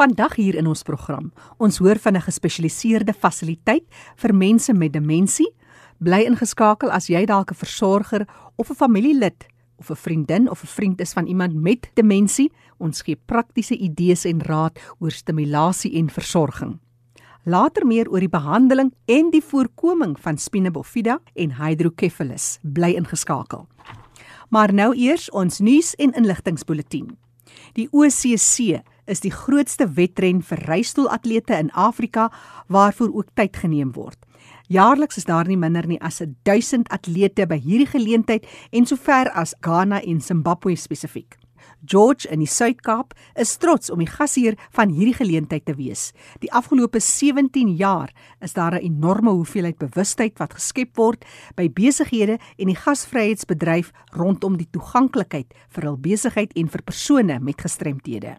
Vandag hier in ons program, ons hoor van 'n gespesialiseerde fasiliteit vir mense met demensie. Bly ingeskakel as jy dalk 'n versorger of 'n familielid of 'n vriendin of 'n vriend is van iemand met demensie. Ons gee praktiese idees en raad oor stimulasie en versorging. Later meer oor die behandeling en die voorkoming van spina bifida en hydrocephalus. Bly ingeskakel. Maar nou eers ons nuus en inligtingspulsatien. Die OCC is die grootste wedren vir reistoolatlete in Afrika waarvoor ook tyd geneem word. Jaarliks is daar nie minder nie as 1000 atlete by hierdie geleentheid en sover as Ghana en Zimbabwe spesifiek. George in die Suid-Kaap is trots om die gasheer van hierdie geleentheid te wees. Die afgelope 17 jaar is daar 'n enorme hoeveelheid bewustheid wat geskep word by besighede en die gasvryheidsbedryf rondom die toeganklikheid vir hul besigheid en vir persone met gestremthede.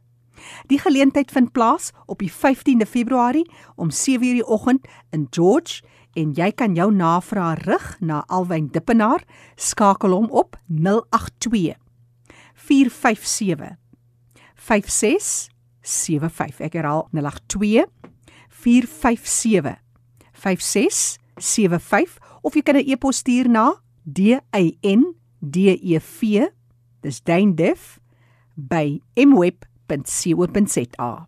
Die geleentheid vind plaas op die 15de Februarie om 7:00 die oggend in George en jy kan jou navrae rig na Alwyn Dippenaar. Skakel hom op 082 457 5675 ek herhaal 082 457 5675 of jy kan 'n e-pos stuur na d a n d e v dis daindef by mweb www.co.za.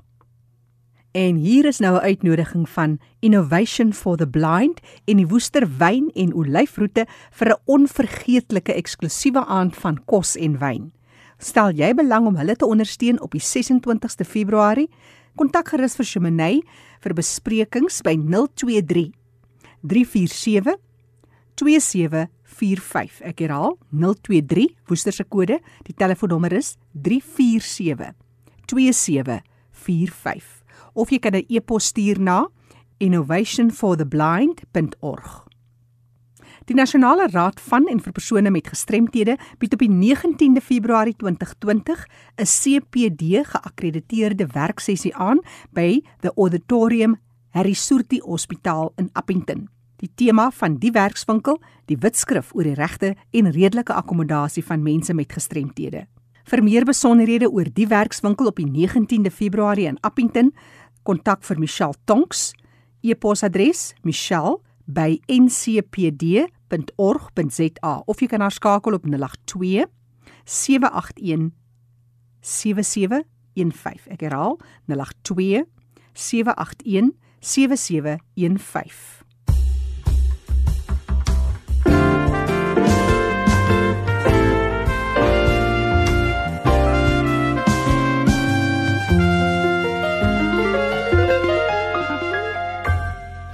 En hier is nou 'n uitnodiging van Innovation for the Blind en die Woester Wyn en Olyfroete vir 'n onvergeetlike eksklusiewe aand van kos en wyn. Stel jy belang om hulle te ondersteun op die 26ste Februarie? Kontak gerus vir Cheminay vir besprekings by 023 347 2745. Ek herhaal 023 Woester se kode. Die telefoonnommer is 347 2745 of jy kan 'n e-pos stuur na innovationfortheblind.org. Die Nasionale Raad van en vir persone met gestremthede bied op die 19de Februarie 2020 'n CPD geakkrediteerde werksessie aan by the Auditorium Harry Soorti Hospitaal in Appington. Die tema van die werkswinkel, die wetskrif oor die regte en redelike akkommodasie van mense met gestremthede. Vir meer besonderhede oor die werkswinkel op die 19de Februarie in Appington, kontak vir Michelle Tonks. E-posadres: michelle@ncpd.org.za of jy kan haar skakel op 082 781 7715. Ek herhaal: 082 781 7715.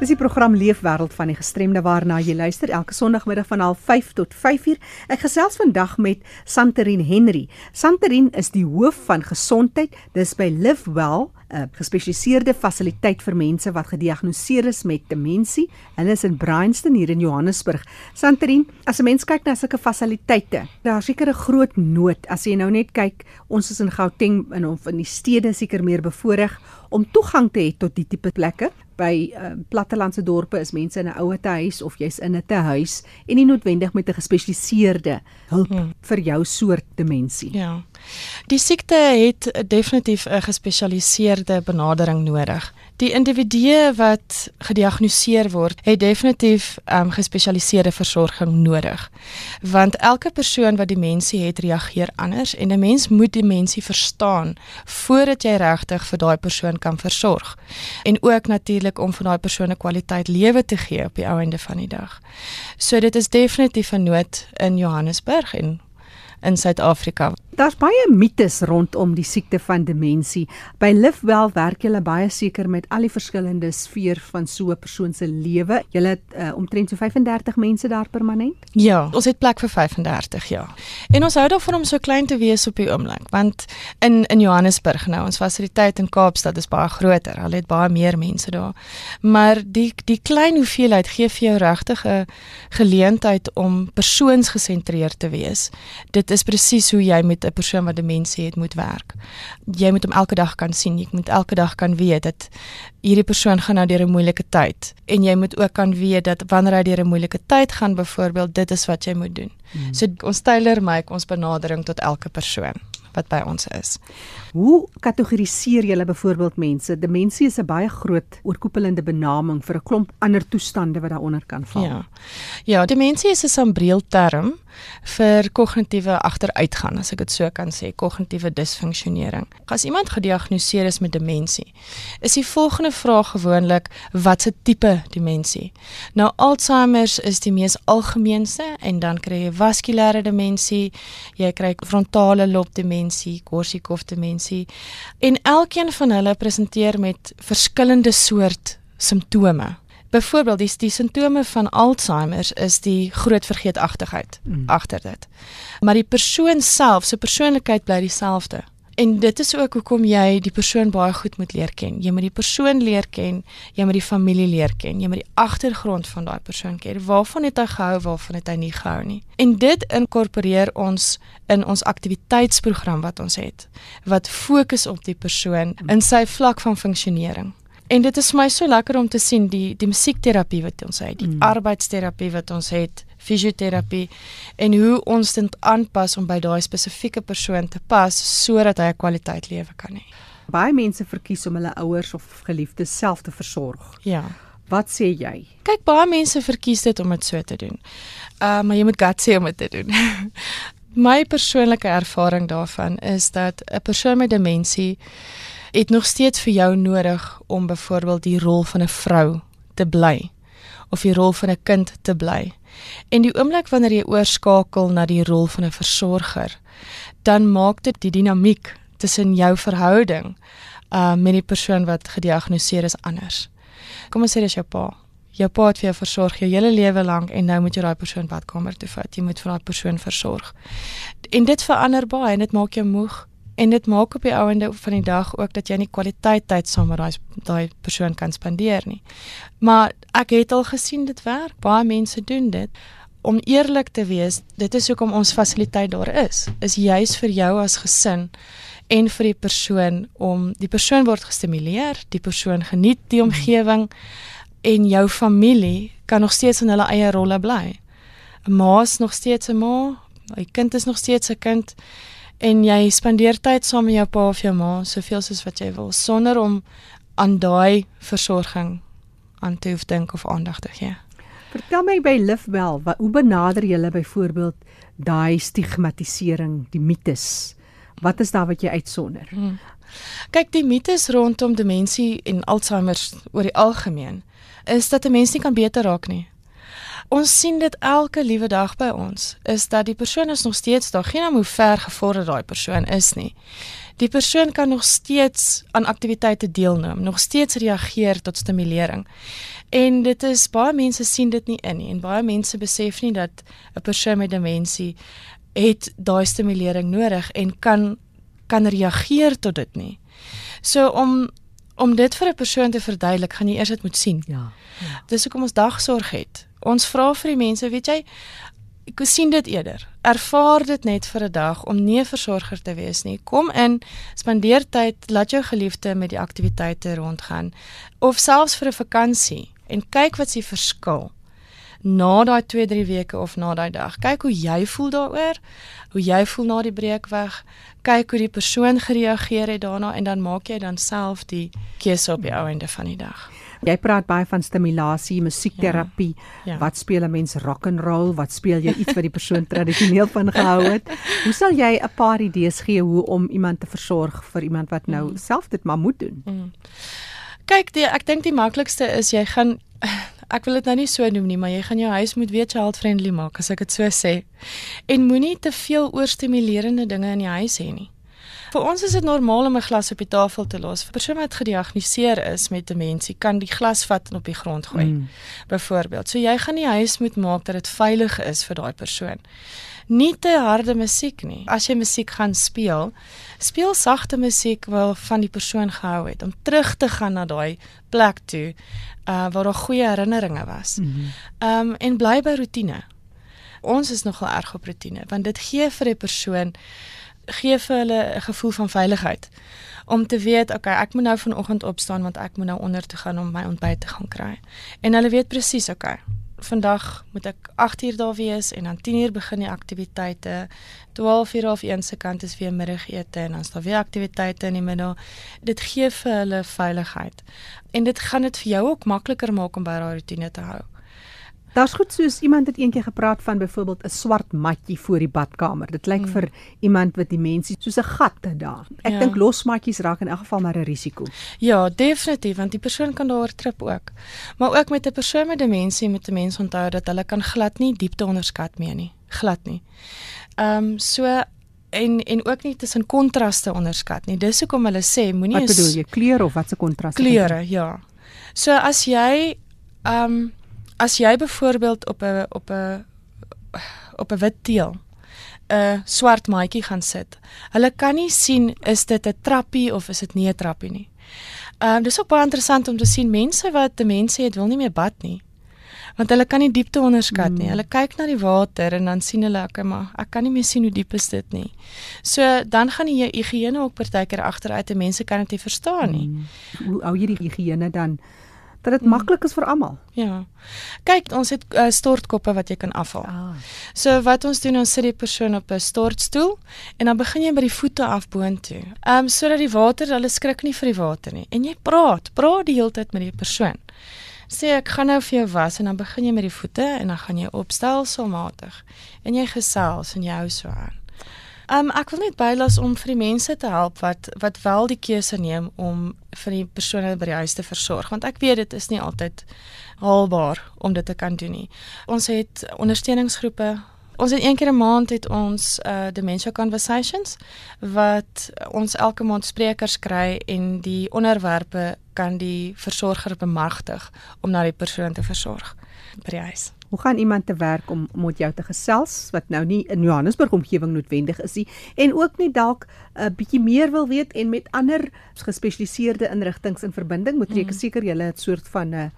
Dis die program Leefwêreld van die gestremde waarna jy luister elke Sondagmiddag van 05:30 tot 5:00. Ek gesels vandag met Santerin Henry. Santerin is die hoof van gesondheid dis by Livewell, 'n gespesialiseerde fasiliteit vir mense wat gediagnoseer is met demensie. Hulle is in Bryanston hier in Johannesburg. Santerin, as 'n mens kyk na sulke fasiliteite, daar seker 'n groot nood. As jy nou net kyk, ons is in Gauteng in of in die stede seker meer bevoordeel om toegang te hê tot die tipe plekke by uh, plattelandse dorpe is mense in 'n ouete huis of jy's in 'n te huis en nie noodwendig met 'n gespesialiseerde hulp hmm. vir jou soort demensie. Ja. Die siekte het definitief 'n gespesialiseerde benadering nodig. Die individue wat gediagnoseer word, het definitief um, gespesialiseerde versorging nodig. Want elke persoon wat demensie het, reageer anders en 'n mens moet die mensie verstaan voordat jy regtig vir daai persoon kan versorg. En ook natuurlik om vir daai persoon 'n kwaliteit lewe te gee op die ou einde van die dag. So dit is definitief 'n nood in Johannesburg en in Suid-Afrika. Daar's baie mites rondom die siekte van demensie. By Livewell werk julle baie seker met al die verskillende sfeer van so 'n persoon se lewe. Julle het uh, omtrent so 35 mense daar permanent? Ja, ons het plek vir 35, ja. En ons hou daarvan om so klein te wees op die oomblik, want in in Johannesburg nou, ons fasiliteit in Kaapstad is baie groter. Hulle het baie meer mense daar. Maar die die klein hoeveelheid gee vir jou regtig 'n geleentheid om persoonsgesentreerd te wees. Dit is presies hoe jy met 'n persoon wat demensie het moet werk. Jy moet hom elke dag kan sien, jy moet elke dag kan weet dat hierdie persoon gaan nou deur 'n moeilike tyd en jy moet ook kan weet dat wanneer hy deur 'n moeilike tyd gaan byvoorbeeld dit is wat jy moet doen. Hmm. So ons tailor maak ons benadering tot elke persoon. Wat by ons is. Hoe kategoriseer julle byvoorbeeld mense? Demensie is 'n baie groot oorkoepelende benaming vir 'n klomp ander toestande wat daaronder kan val. Ja. Ja, demensie is 'n sambreelterm vir kognitiewe agteruitgang, as ek dit so kan sê, kognitiewe disfunksionering. As iemand gediagnoseer is met demensie, is die volgende vraag gewoonlik wat se tipe demensie. Nou Alzheimer is die mees algemeenste en dan kry jy vaskulêre demensie, jy kry frontale lob demensie, Korsakoff demensie en elkeen van hulle presenteer met verskillende soort simptome. Byvoorbeeld die die simptome van Alzheimer is die groot vergeetachtigheid mm. agter dit. Maar die persoon self, se persoonlikheid bly dieselfde. En dit is ook hoekom jy die persoon baie goed moet leer ken. Jy moet die persoon leer ken, jy moet die familie leer ken, jy moet die agtergrond van daai persoon ken. Waarvan het hy gehou, waarvan het hy nie gehou nie. En dit inkorporeer ons in ons aktiwiteitsprogram wat ons het wat fokus op die persoon in sy vlak van funksionering. En dit is vir my so lekker om te sien die die musiekterapie wat ons het, die mm. arbeidsterapie wat ons het, fisioterapie en hoe ons dit aanpas om by daai spesifieke persoon te pas sodat hy 'n kwaliteit lewe kan hê. Baie mense verkies om hulle ouers of geliefdes self te versorg. Ja. Wat sê jy? Kyk, baie mense verkies dit om dit so te doen. Uh maar jy moet gut sê om dit te doen. My persoonlike ervaring daarvan is dat 'n persoon met demensie het nog steeds vir jou nodig om byvoorbeeld die rol van 'n vrou te bly of die rol van 'n kind te bly. En die oomblik wanneer jy oorskakel na die rol van 'n versorger, dan maak dit die dinamiek tussen jou verhouding uh met die persoon wat gediagnoseer is anders. Kom ons sê dis jou pa. Jou pa het vir jou versorg jou hele lewe lank en nou moet jy daai persoon badkamer toe vat. Jy moet vir daai persoon versorg. En dit verander baie en dit maak jou moeg en dit maak op die ouende van die dag ook dat jy nie kwaliteit tyd saam met daai daai persoon kan spandeer nie. Maar ek het al gesien dit werk. Baie mense doen dit. Om eerlik te wees, dit is hoekom ons fasiliteit daar is. Is juis vir jou as gesin en vir die persoon om die persoon word gestimuleer, die persoon geniet die omgewing en jou familie kan nog steeds in hulle eie rolle bly. 'n Ma is nog steeds 'n ma, 'n kind is nog steeds 'n kind en jy spandeer tyd saam met jou pa of jou ma soveel soos wat jy wil sonder om aan daai versorging aan te hoef dink of aandag te gee. Vertel my by Livewell, wat hoe benader julle byvoorbeeld daai stigmatisering, die mites? Wat is daar wat jy uitsonder? Hmm. Kyk, die mites rondom demensie en Alzheimer oor die algemeen is dat 'n mens nie kan beter raak nie. Ons sien dit elke liewe dag by ons is dat die persoon is nog steeds daar, geen hoe ver gevorder daai persoon is nie. Die persoon kan nog steeds aan aktiwiteite deelneem, nog steeds reageer tot stimulering. En dit is baie mense sien dit nie in nie en baie mense besef nie dat 'n persoon met demensie het daai stimulering nodig en kan kan reageer tot dit nie. So om om dit vir 'n persoon te verduidelik, gaan jy eers dit moet sien. Ja. ja. Dis hoekom ons dagsorg het. Ons vra vir die mense, weet jy, ek sien dit eerder. Ervaar dit net vir 'n dag om nie 'n versorger te wees nie. Kom in, spandeer tyd, laat jou geliefde met die aktiwiteite rondgaan of selfs vir 'n vakansie en kyk wat s'ie verskil na daai 2-3 weke of na daai dag. Kyk hoe jy voel daaroor, hoe jy voel na die breekweg. Kyk hoe die persoon gereageer het daarna en dan maak jy dan self die keuse op die ou einde van die dag. Jy praat baie van stimulasie, musiekterapie. Ja, ja. Wat speel 'n mens rock and roll? Wat speel jy iets wat die persoon tradisioneel van gehou het? Hoe sal jy 'n paar idees gee hoe om iemand te versorg vir iemand wat nou mm. self dit maar moet doen? Mm. Kyk, die, ek dink die maklikste is jy gaan ek wil dit nou nie so noem nie, maar jy gaan jou huis moet weet child friendly maak as ek dit so sê. En moenie te veel oorstimulerende dinge in die huis hê nie. Vir ons is dit normaal om 'n glas op die tafel te los. Vir 'n persoon wat gediagnoseer is met demensie, kan die glas vat en op die grond gooi. Mm. Byvoorbeeld, so jy gaan die huis moet maak dat dit veilig is vir daai persoon. Nie te harde musiek nie. As jy musiek gaan speel, speel sagte musiek wat van die persoon gehou het om terug te gaan na daai plek toe uh waar daar goeie herinneringe was. Ehm mm um, en bly by rotine. Ons is nogal erg op rotine want dit gee vir 'n persoon gee vir hulle 'n gevoel van veiligheid om te weet okay ek moet nou vanoggend opstaan want ek moet nou onder toe gaan om my ontbyt te gaan kry en hulle weet presies okay vandag moet ek 8 uur daar wees en dan 10 uur begin die aktiwiteite. 12 uur of 1 se kant is weer middagete en dan is daar weer aktiwiteite in die middag. Dit gee vir hulle veiligheid. En dit gaan dit vir jou ook makliker maak om by daai rotine te hou. Daar's goed soos iemand het eendag gepraat van byvoorbeeld 'n swart matjie voor die badkamer. Dit lyk mm. vir iemand wat die mensie soos 'n gat het daar. Ek ja. dink losmatjies raak in elk geval maar 'n risiko. Ja, definitief want die persoon kan daar trip ook. Maar ook met 'n persoon met demensie moet 'n mens onthou dat hulle kan glad nie diepte onderskat mee nie. Glad nie. Ehm um, so en en ook nie tussen kontraste onderskat nie. Dis hoekom hulle sê moenie Wat bedoel jy? Kleur of watse kontraste? Kleure, ja. So as jy ehm um, as jy byvoorbeeld op 'n op 'n op 'n wit teel 'n swart maatjie gaan sit. Hulle kan nie sien is dit 'n trappie of is dit nie 'n trappie nie. Ehm um, dis ook baie interessant om te sien mense wat demensie het wil nie meer bad nie. Want hulle kan nie diepte onderskat nie. Mm. Hulle kyk na die water en dan sien hulle ek maar ek kan nie meer sien hoe diep is dit nie. So dan gaan die higiëne ook partykeer agteruit en mense kan dit nie verstaan nie. Mm. Hoe hou jy die higiëne dan dat dit hmm. maklik is vir almal. Ja. Kyk, ons het uh, stortkoppe wat jy kan afhaal. Ah. So wat ons doen, ons sit die persoon op 'n stortstoel en dan begin jy by die voete af boontoe. Ehm um, sodat die water, hulle skrik nie vir die water nie. En jy praat, praat die hele tyd met die persoon. Sê ek gaan nou vir jou was en dan begin jy met die voete en dan gaan jy opstel somatig. En jy gesels en jy hou so aan. Um ek wil net bylas om vir die mense te help wat wat wel die keuse neem om vir die persone by die huis te versorg want ek weet dit is nie altyd haalbaar om dit te kan doen nie. Ons het ondersteuningsgroepe. Ons het een keer 'n maand het ons uh dementia conversations wat ons elke maand sprekers kry en die onderwerpe kan die versorger bemagtig om na die persoon te versorg by die huis. Hoe gaan iemand te werk om om met jou te gesels wat nou nie in Johannesburg omgewing noodwendig is nie en ook net dalk 'n uh, bietjie meer wil weet en met ander gespesialiseerde inrigtinge in verbinding moet reken mm. seker julle 'n soort van 'n uh,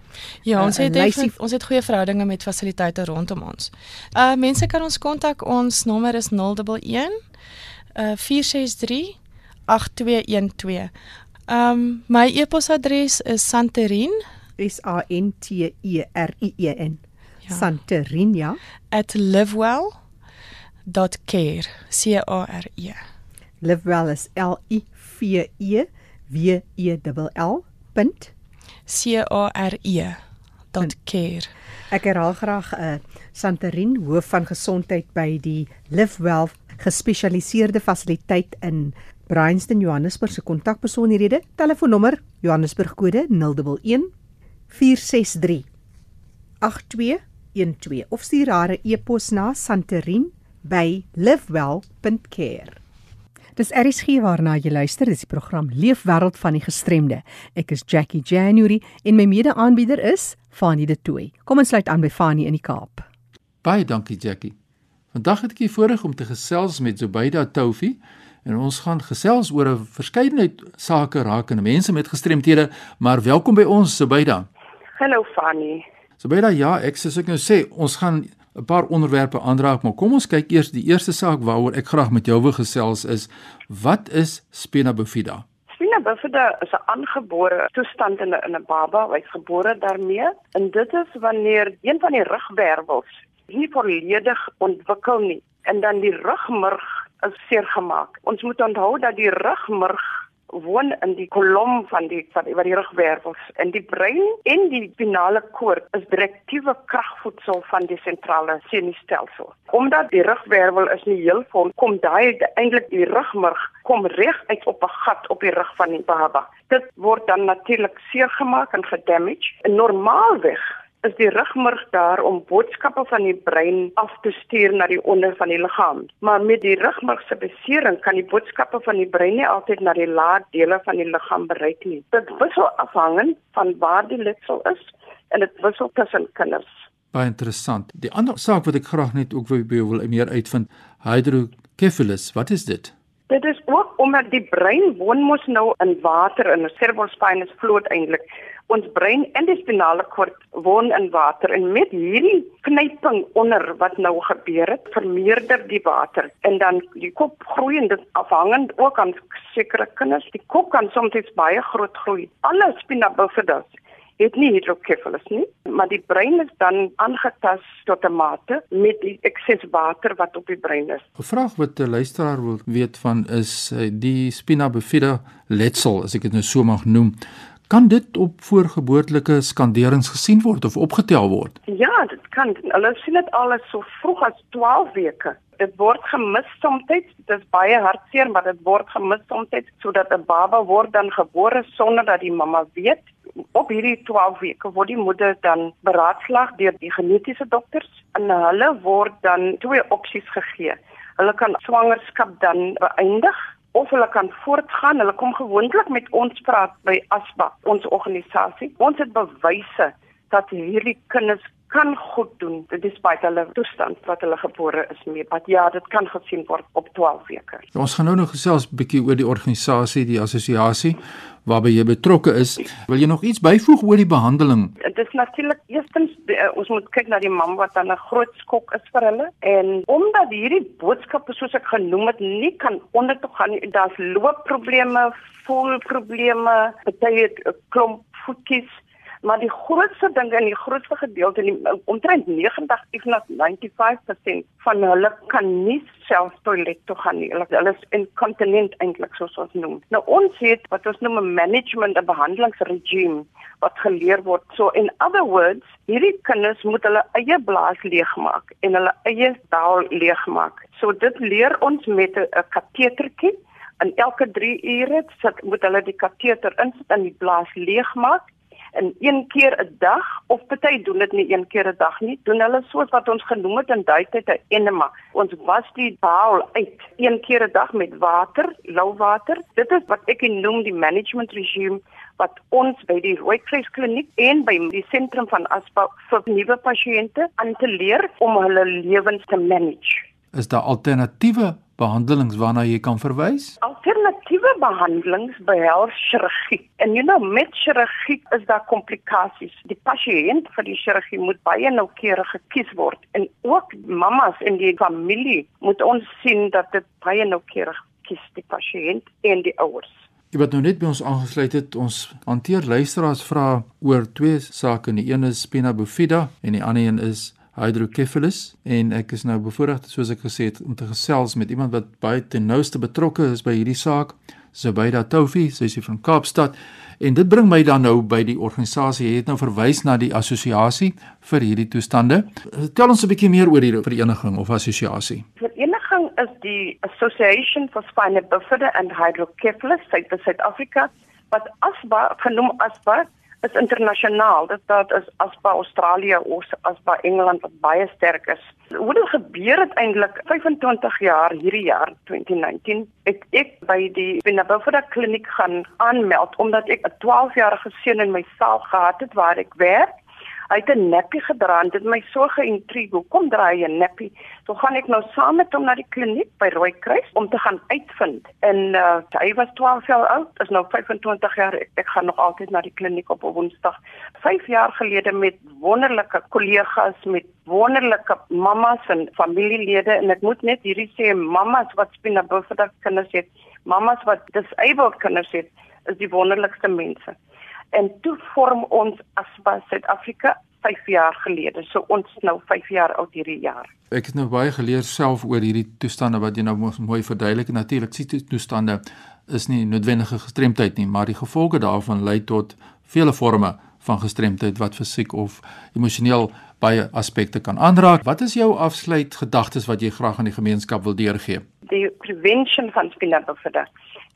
Ja, ons uh, het lysie... ons het goeie verhoudinge met fasiliteite rondom ons. Uh mense kan ons kontak, ons nommer is 011 uh 463 8212. Um my e-posadres is santerin s a n t e r i e n ja. Santerinia at livewell.care c a r e Livewell is L I V E W E L L. C A R E. .care. Ek herhaal graag 'n uh, Santerin hoof van gesondheid by die Livewell gespesialiseerde fasiliteit in Bryanston Johannesburg se kontakbesonderhede telefoonnommer Johannesburg kode 011 463 82 0812 of stuur haar 'n e-pos na santerin@livewell.care. Dis RSG waarna jy luister, dis die program Leefwêreld van die Gestremde. Ek is Jackie January en my mede-aanbieder is Fanie De Tooy. Kom ons sluit aan by Fanie in die Kaap. Baie dankie Jackie. Vandag het ek die voorreg om te gesels met Zubaida Toufi en ons gaan gesels oor 'n verskeidenheid sake rakende mense met gestremthede, maar welkom by ons Zubaida. Hallo Fanie. So baie daai ja, ek soos ek nou sê, ons gaan 'n paar onderwerpe aanraak, maar kom ons kyk eers die eerste saak waaroor ek graag met jou wil gesels is wat is spina bifida? Spina bifida is 'n aangebore toestand in 'n in 'n baba, hy's gebore daarmee en dit is wanneer een van die rugwervels nie volledig ontwikkel nie en dan die rugmurg is seer gemaak. Ons moet onthou dat die rugmurg woon in die kolom van die van die, die rugwervels in die brein en die spinale koord is direktiewe kragvoedsel van die sentrale senuistelsel. Omdat die rugwervel is nie heel vol kom daai eintlik die rugmurg kom reg uit op 'n gat op die rug van die baba. Dit word dan natuurlik seer gemaak en gedamage. Normaalweg is die rugmurg daar om boodskappe van die brein af te stuur na die onder van die liggaam. Maar met die rugmurg se besering kan die boodskappe van die brein nie altyd na die lae dele van die liggaam bereik nie. Dit wissel afhangend van waar die letsel is en dit wissel tussen kinders. Baie interessant. Die ander saak wat ek graag net ook wil meer uitvind, hydrocephalus, wat is dit? Dit is ook omdat die brein woon mos nou in water en 'n cerebrospinous fluid eintlik ons brein en die spinale koord woon in water en met hierdie knyping onder wat nou gebeur het, vermeerder die water. En dan die kop groei en dit afhangend ook aan sekere kinders, die kop kan soms baie groot groei. Alle spina bifida het nie hydrocephalus nie, maar die brein is dan aangetas tot 'n mate met die ekses water wat op die brein is. 'n Vraag wat 'n luisteraar wil weet van is eh, die spina bifida letsel, as ek dit nou so mag noem. Kan dit op voorgeboortelike skanderings gesien word of opgetel word? Ja, dit kan. Hulle sien dit al so vroeg as 12 weke dit word gemis soms. Dit is baie hartseer, maar dit word gemis soms sodat 'n baba word dan gebore sonder dat die mamma weet. Op hierdie 12 weke word die moeder dan beraadslaag deur die genetiese dokters en hulle word dan twee opsies gegee. Hulle kan swangerskap dan beëindig of hulle kan voortgaan. Hulle kom gewoonlik met ons praat by ASPA, ons organisasie. Ons het bewyse dat hierdie kinders kan goed doen despite hulle toestand wat hulle gebore is mee. Maar ja, dit kan gesien word op 12 weke. Ja, ons gaan nou nog gesels 'n bietjie oor die organisasie, die assosiasie waarby jy betrokke is. Wil jy nog iets byvoeg oor die behandeling? Dit is natuurlik eerstens uh, ons moet kyk na die mam wat dan 'n groot skok is vir hulle en omdat hierdie boodskappe soos ek genoem het nie kan onder toe gaan nie. Daar's loopprobleme, voelprobleme, baie klomp voetjies maar die grootste ding en die grootste gedeelte in omtrent 90 if not 95% van hulle kan nie self toilet toe gaan nie. Hulle, is incontinent eintlik soos ons noem. Nou ons het wat ons noem 'n management 'n behandelingsregime wat geleer word. So in other words, hierdie kinders moet hulle eie blaas leegmaak en hulle eie daal leegmaak. So dit leer ons met 'n katetertjie en elke 3 ure sit moet hulle die kateter insit en die blaas leegmaak in een keer 'n dag of party doen dit nie een keer 'n dag nie doen hulle soos wat ons genoem het in daai tyd 'n enema. Ons was die baal uit. Een keer 'n dag met water lou water dit is wat ek noem die management regime wat ons by die Rooikruis kliniek en by die sentrum van Aspa vir nuwe pasiënte aan te leer om hulle lewens te manage is daar alternatiewe behandelings waarna jy kan verwys? Alternatiewe behandelings behels chirurgie. En jy nou met chirurgie is daar komplikasies. Die pasiënt vir die chirurgie moet baie noukeurig gekies word en ook mammas en die familie moet ons sien dat dit baie noukeurig kies die pasiënt en die ouers. Jy wat nou net by ons aangesluit het, ons hanteer luisteraars vra oor twee sake. Die een is spina bifida en die ander een is hydrocephalus en ek is nou bevoorreg soos ek gesê het om te gesels met iemand wat baie ten nouste betrokke is by hierdie saak, Zubaida Toufi, sy is van Kaapstad en dit bring my dan nou by die organisasie. Jy het nou verwys na die assosiasie vir hierdie toestande. Tel ons 'n bietjie meer oor hierdie vereniging of assosiasie. Vereniging is die Association for Spina Bifida and Hydrocephalus Suid-Afrika wat ASBA genoem ASBA is internasionaal. Dit dat is as by Australië of as by Engeland wat baie sterk is. Hoe dit gebeur het eintlik 25 jaar hierdie jaar 2019 ek ek by die Binabofda kliniek gaan aanmeld omdat ek 'n 12-jarige seun in my saal gehad het waar ek werk Hy het 'n neppie gedra en dit my so geïntrigeer. Hoekom dra hy 'n neppie? So gaan ek nou saam met hom na die kliniek by Rooikruis om te gaan uitvind. En uh, hy was 12 jaar oud, is nou 25 jaar. Ek, ek gaan nog altyd na die kliniek op 'n Woensdag. 5 jaar gelede met wonderlike kollegas met wonderlike mammas en familielede en ek moet net hierdie sê mammas wat spina bifida kinders het, mammas wat disabled kinders het, is die wonderlikste mense en toe vorm ons ASPA Suid-Afrika 5 jaar gelede. So ons nou 5 jaar oud hierdie jaar. Ek het nou baie geleer self oor hierdie toestande wat jy nou mooi verduidelik. Natuurlik sien toestande is nie noodwendige gestremdheid nie, maar die gevolge daarvan lei tot vele forme van gestremdheid wat fisiek of emosioneel baie aspekte kan aanraak. Wat is jou afsluit gedagtes wat jy graag aan die gemeenskap wil deurgee? Die prevention van spinalbofida.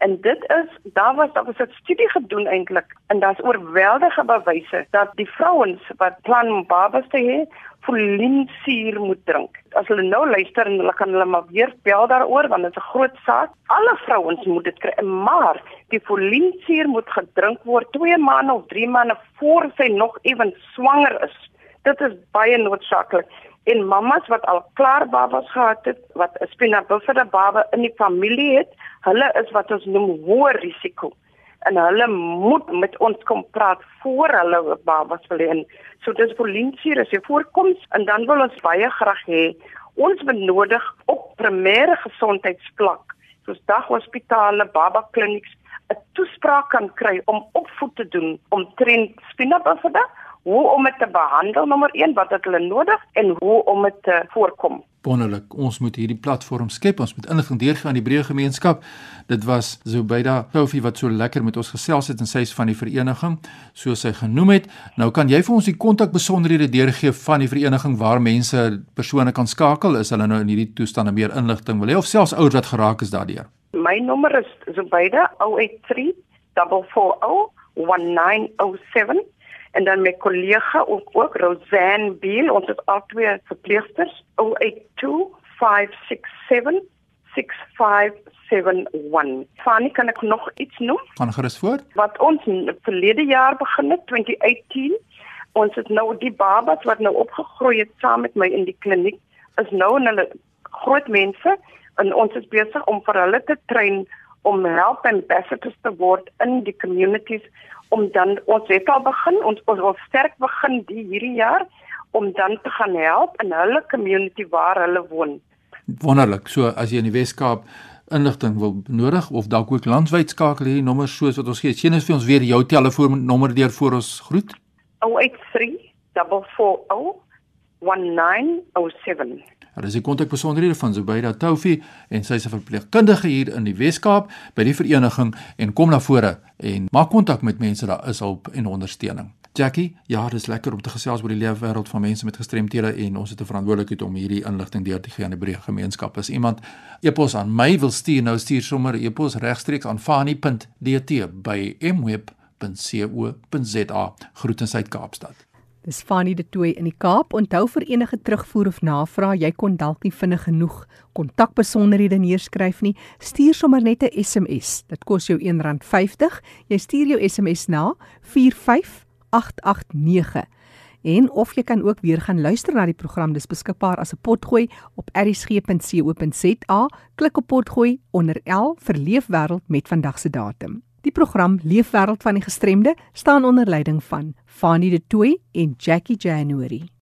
En dit is daar was daar was 'n studie gedoen eintlik en daar's oorweldige bewyse dat die vrouens wat plan om babas te hê, folinsuur moet drink. As hulle nou luister en hulle kan hulle maar weer bel daaroor want dit is 'n groot saak. Alle vrouens moet dit kry, maar die folinsuur moet gedrink word 2 maande of 3 maande voor sy nog ewen swanger is. Dit is baie noodsaaklik en mammas wat al klaar babas gehad het, wat 'n spina bifida baba in die familie het, hulle is wat ons noem hoë risiko. En hulle moet met ons kom praat voor hulle babas wil hê. So dis polinsuur as jy voorkoms en dan wil ons baie graag hê ons benodig op primêre gesondheidsvlak, soos daghospitale, baba klinieks, 'n toespraak kan kry om opvoed te doen om trend spinabuffada, hoe om dit te behandel nommer 1 wat het hulle nodig en hoe om dit te voorkom. Wonderlik. Ons moet hierdie platform skep. Ons moet inligting deurgee aan die breë gemeenskap. Dit was Zubeida Kofi wat so lekker met ons gesels het en sy is van die vereniging, soos sy genoem het. Nou kan jy vir ons die kontakbesonderhede deurgee van die vereniging waar mense persone kan skakel as hulle nou in hierdie toestande meer inligting wil hê of selfs ouers wat geraak is daardeur. My nommer is Zubaida 083 440 1907 en dan my kollega ook, ook Rosanne Beal ons is al twee verpleegsters. 082 567 6571 Fanny kan ek nog iets noem? Gaan gerus voort. Wat ons verlede jaar begin het 2018 ons het nou die babas wat nou opgegroei het saam met my in die kliniek is nou in hulle groot mense. En ons is besig om vir hulle te train om help ambassadors te word in die communities om dan ons het al begin ons ons wil sterk begin die hierdie jaar om dan te gaan help in hulle community waar hulle woon. Wonderlik. So as jy in die Wes-Kaap inligting wil nodig of dalk ook landwyd skakel hierdie nommers soos wat ons gee. Sien ons vir ons weer jou telefoonnommer deur voor ons groet. 083 440 1907 Hulle is die kontakbesonderhede van Zubaida Toufi en sy is 'n verpleegkundige hier in die Wes-Kaap by die vereniging en kom na vore en maak kontak met mense daar is hulp en ondersteuning. Jackie, ja, dit is lekker om te gesels oor die leefwêreld van mense met gestremthede en ons het 'n verantwoordelikheid om hierdie inligting deur te gee aan die breë gemeenskap. As iemand epos aan my wil stuur, nou stuur sommer epos regstreeks aan fani.dt by mweb.co.za. Groete uit Kaapstad. Dis Fanny de Tooi in die Kaap. Onthou vir enige terugvoer of navraag, jy kon dalk nie vinnig genoeg kontakbesonderhede neerskryf nie. Stuur sommer net 'n SMS. Dit kos jou R1.50. Jy stuur jou SMS na 45889. En of jy kan ook weer gaan luister na die program. Dis beskikbaar as 'n potgooi op erisg.co.za. Klik op potgooi onder L vir leefwêreld met vandag se datum. Die program Leefwêreld van die Gestremde staan onder leiding van Fanie De Tooy en Jackie January.